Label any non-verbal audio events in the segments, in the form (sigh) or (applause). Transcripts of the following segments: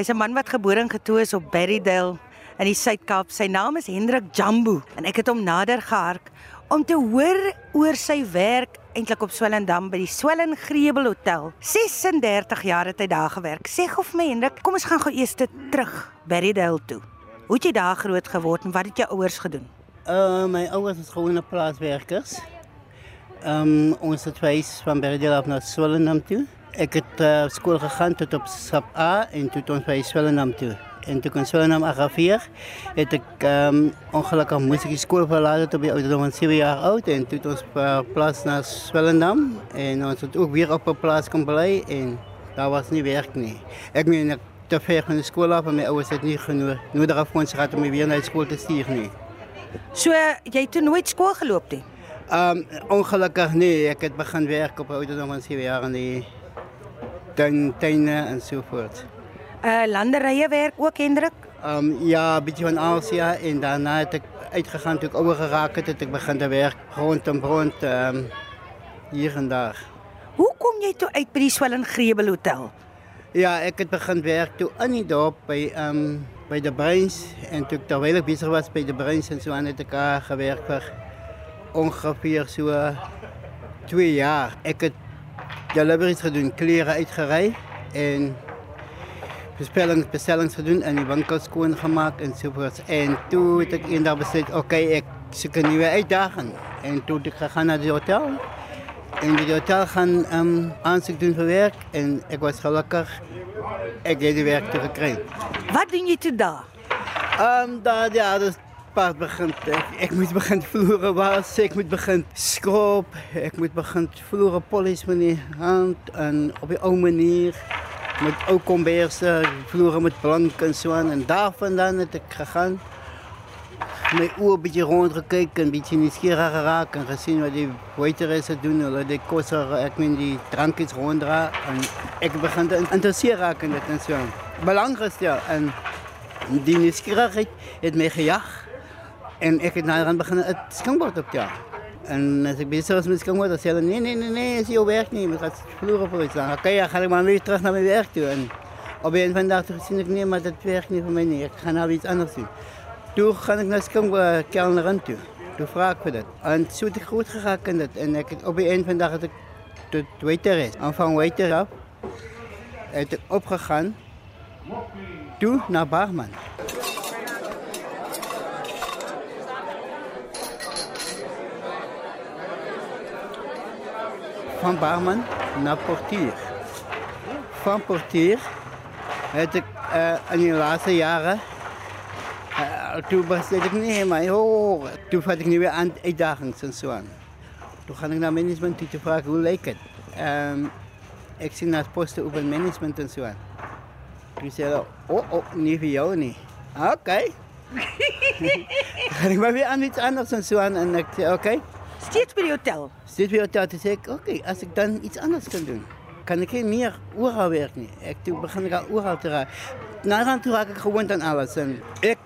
Hy's 'n man wat gebore en getoe is op Berrydale in die Suid-Kaap. Sy naam is Hendrik Jambu en ek het hom nader gehark om te hoor oor sy werk eintlik op Swellendam by die Swellen Grebel Hotel. 36 jaar het hy daar gewerk. Sê gou vir my Hendrik, kom ons gaan gou eers terug Berrydale toe. Hoe het jy daar groot geword en wat het jou ouers gedoen? Uh, my ouers is gewone plaaswerkers. Um, ons het verhuis van Berrydale af naar Swellendam toe. Ik heb uh, school gegaan tot op SAP A en toen ons bij Swellendam toe. En toen ik in Swellendam arriveer, heb ik um, ongelukkig moest ik school verlaten tot bij ouderdom van 7 jaar oud. En toen ons verplaatst naar Swellendam. En ons het ook weer op een plaats blij en daar was niet werk nie. Ik ben te ver van de school af en mijn ouders het niet genoeg nodig afgevoerd gehad om me weer naar school te sturen. Nie. So jy het toe nooit skool geloop nie. Um ongelukkig nee, ek het begin werk op ouderdom van 7 jaar die tuin tuine en so voort. Uh landerye werk ook Hendrik. Um ja, 'n bietjie van Asia en daarna het ek uitgegaan toe ek ouer geraak het, het ek begin te werk rond en rond um hier en daar. Hoe kom jy toe uit by die Swellen Grebel Hotel? Ja, ek het begin werk toe in die dorp by um by de Bruins en toe ek terwyl ek besig was by de Bruins en so aan het ek daar gewerk vir ongeveer so 2 jaar. Ek het deliveries gedoen, klere uitgery en bestellings gedoen en die winkels skoon gemaak en so voort. En toe het ek eendag besluit, oké, okay, ek soek 'n nuwe uitdaging. En toe het ek gegaan na die hotel. En die hotel gaan um, aansoek doen vir werk en ek was gelukkig. Ek het die werk gekry. Wat doen jy toe daar? Ehm um, daar ja, dus part begin ek, ek moet begin vloere was, ek moet begin skrob, ek moet begin vloere polish met die hand en op 'n ou manier met ou komberse, vloere met blank en aan en daarvandaan het ek gegaan. My oë 'n bietjie rond gekyk en bietjie nuuskierig geraak en gesien wat die waiteresse doen, hulle die kosse, ek meen die drankies ronddra en ek begin te interesseer raak in dit en so. Belang gestel en die nuuskierigheid het my gejag en ek het naderhand begin 'n skinkbord op ja. En as ek besig was met skinkbord, dan sê hulle nee nee nee nee, is jou werk nie, moet gaan vloer op iets aan. Okay, ja, gaan ek maar weer terug na my werk toe en op een van daardie gesien ek nee, maar dit werk nie vir my nie. Ek gaan nou iets anders doen. Toe gaan ek na skinkbord kelnerin toe. Toe vra ek vir dit. En so het ek goed geraak in dit en het op een van dag het ek tot waiter is. En van waiter af het ek opgegaan toe naar barman. Van barman naar portier. Van portier heb ik uh, in de laatste jaren. Uh, toen was ik niet maar oh, toen had ik nu weer aan uitdagingen en zo aan. Toen ga ik naar management toe te vragen hoe leek het. Um, ik zie naar het posten het management en zo aan. Toen zei hij, oh, oh, niet voor jou niet. Oké. (laughs) Okay. ga ik maar weer aan iets anders en zo aan. En ik zei, oké. Steeds die hotel. Steeds die hotel. Toen zei oké, als ik dan iets anders kan doen. Kan ik geen meer ooral werken. Ik, toen begon ik al ooral te raken. Toen raak ik gewoon aan alles. En ik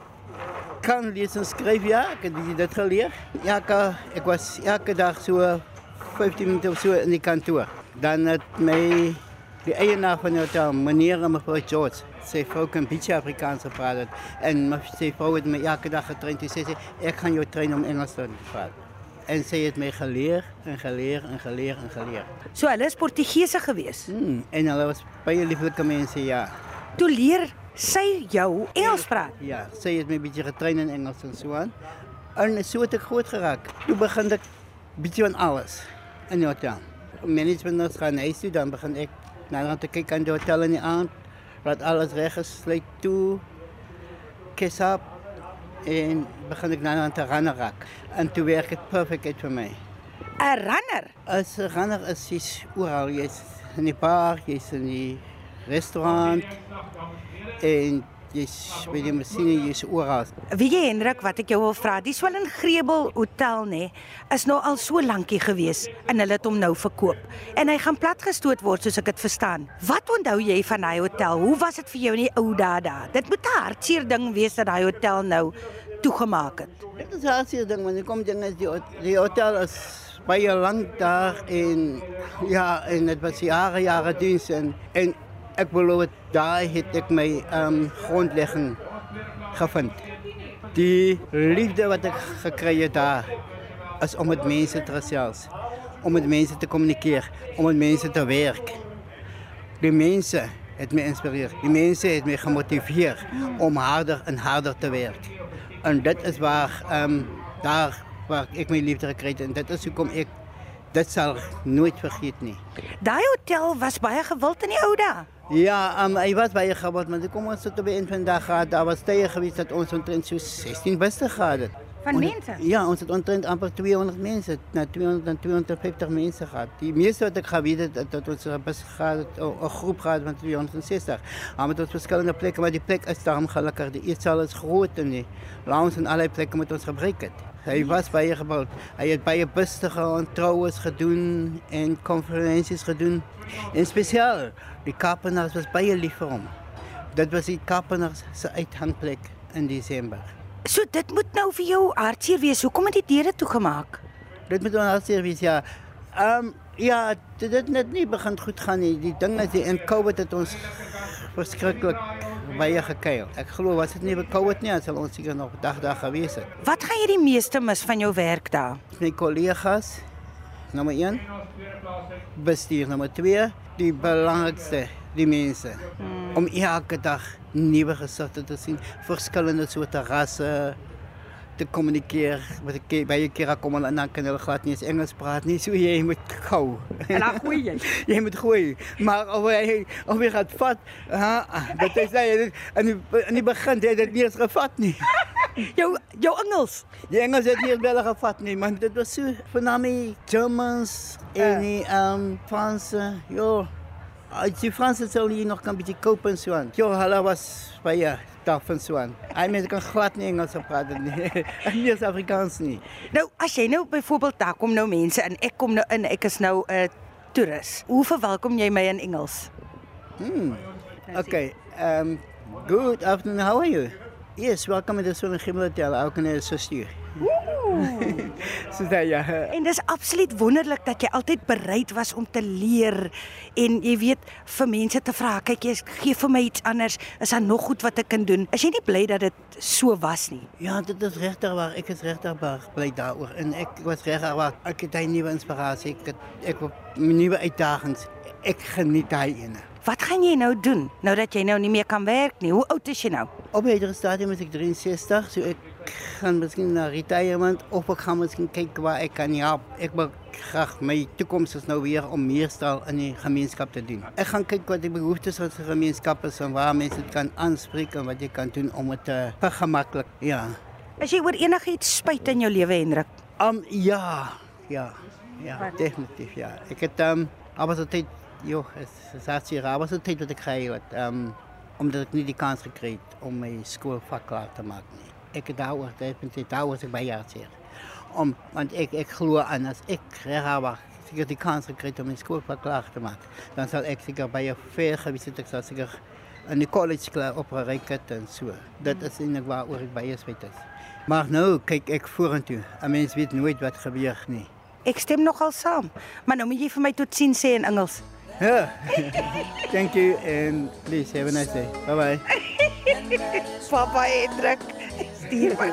kan lezen en schrijven, ja. Ik heb dat geleerd. Ja, ik, was elke dag zo 15 minuten of zo in die kantoor. Dan het mij de eigenaar van het hotel, meneer en mevrouw George. Zijn vrouw kan een beetje Afrikaans praten. En zijn vrouw heeft me elke dag getraind. Zei ze, ik ga jou trainen om Engels te praten. En sy het my geleer en geleer en geleer en geleer. So hulle is Portugese gewees. Hmm, en hulle was baie lieflike mense, ja. Toe leer sy jou Engels praat. Ja, sy het my bietjie getrain in Engels en so aan. En so het ek groot geraak. Toe begin ek bietjie van alles in die hotel. Management ons gaan huis toe, dan begin ek naderhand te kyk aan die hotel in die aand. Wat alles reg gesluit toe. Kiss up en begin ek nou aan te raak. En toe werk dit perfek uit vir my. 'n Runner. As 'n runner is jy oral, jy's in die bar, jy's in die restaurant en jy's by die masjien, jy's oral. Wie jy Hendrik, wat ek jou wil vra, die Swellen Grebel Hotel nê, is nou al so lankie gewees en hulle het hom nou verkoop. En hy gaan platgestoot word soos ek dit verstaan. Wat onthou jy van hy hotel? Hoe was dit vir jou in die ou dae daar? Dit moet 'n hartseer ding wees dat hy hotel nou toegemaak het. Dit is 'n hartseer ding want kom ding is die, die hotel is baie lank daar en ja, en dit was jare jare diens en en Ek belowe daai het ek my um grondlegging. Die liefde wat ek gekry het daar is om met mense te gesels, om met mense te kommunikeer, om met mense te werk. Die mense het my inspireer. Die mense het my gemotiveer om harder en harder te werk. En dit is waar um, daar waar ek my liefde gekry het en dit is hoekom ek dit sal nooit vergeet nie. Hotel was baie gewild in die ou. Ja, um, hy was baie gewild, maar kom ons tot die eind van gehad, daar was tye gewees dat ons omtrent so 16 busse gehad. Van Ons- mense? Ja, ons het omtrent amper 200 mense, na 200 en 250 mense gehad. Die meeste wat ek geweet het, dat- dat ons 'n bus gehad het, 'n- 'n groep gehad van 260. Maar met ons verskillende plekke, maar die plek is daarom gelukkig. Die eetsaal is groot en die lounge en allerlei plekke met ons gebruik het. Hy was baie gebou. Hy het baie buste gehad, troues gedoen en konferensies gedoen. En spesiaal, die Kapenaars was baie lief vir hom. Dit was die Kapenaars se uithangplek in Desember. So dit moet nou vir jou hartseer wees. Hoekom het die deure toegemaak? Dit moet wel servis ja. Ehm um, ja, dit het net nie begin goed gaan nie. Die ding is die in COVID het ons verskriklik baie gekuil. Ek glo was dit nie by COVID nie, sal ons seker nog dag dag gewees het. Wat gaan jy die meeste mis van jou werk daar? My kollegas nommer 1 bestuur nommer 2 die belangrikste die mense hmm. om elke dag nuwe gesigte te sien verskillende soorte rasse te kommunikeer met 'n keer baie kere kom hulle en dan kan hulle glad nie eens Engels praat nie so jy moet gou En dan jy. jy (laughs) moet gooi maar of hy of hy gaat vat ha dit is hy in die, in die begin het hy dit nie eens gevat nie (laughs) Jou jou Engels. Die Engels het nie wel gevat nie, man. Dit was so vername Germans en die um, Franse. Jo. Als die Franse sou hier nog kan bietjie koop en aan. Jo, hulle was taaf en so aan. Hy mense kan glad nie Engels praat nie. nie eens Afrikaans nie. Nou as jy nou byvoorbeeld daar kom nou mense en ek kom nou in, ek is nou uh, toerist. Hoe verwelkom jy my in Engels? Hmm. Okay. Um good afternoon. How are you? Yes, welcome to the Sun Himmel Hotel. How can I assist you? (laughs) so daar ja. En dis absoluut wonderlik dat jy altyd bereid was om te leer en jy weet vir mense te vra, kyk jy gee vir my iets anders, is daar nog goed wat ek kan doen? Is jy nie bly dat dit so was nie? Ja, dit is regtig waar. Ek is regtig waar bly daaroor en ek was regtig waar. Ek het 'n nuwe inspirasie. Ek het, ek wil nuwe uitdagings. Ek geniet daai ene. Wat gaan jy nou doen nou dat jy nou nie meer kan werk nie? Hoe oud is jy nou? Op hierdie stadium is ek 63, so ek gaan miskien na retirement of ek gaan miskien kyk waar ek kan help. Ek wil graag my toekoms is nou weer om meestal in die gemeenskap te doen. Ek gaan kyk wat die behoeftes van die gemeenskap is en waar mense dit kan aanspreek en wat jy kan doen om dit te vergemaklik. Ja. Is jy oor enigiets spyt in jou lewe, Hendrik? Um ja, ja. Ja, definitief ja. Ek het um aber so tyd, joh, es is so tyd wat ek kry wat um omdat ek nie die kans gekry het om my skoolvak klaar te maak nie. Ek het daaroor definitief daaroor ek baie hartseer. Om want ek ek glo aan ek regtig seker die kans gekry het om my skoolvak klaar te maak, dan sal ek seker baie ver gewees het ek sal seker in die college klaar opgereik het en so. Dit is eintlik waaroor ek baie spyt is. Maar nou kyk ek vorentoe. 'n Mens weet nooit wat gebeur nie. Ek stem nogal saam, maar nou moet jy vir my totsiens sê in Engels. Yeah. (laughs) Thank you and please have a nice day. Bye bye. Papa (laughs) Hendrik, stuur my.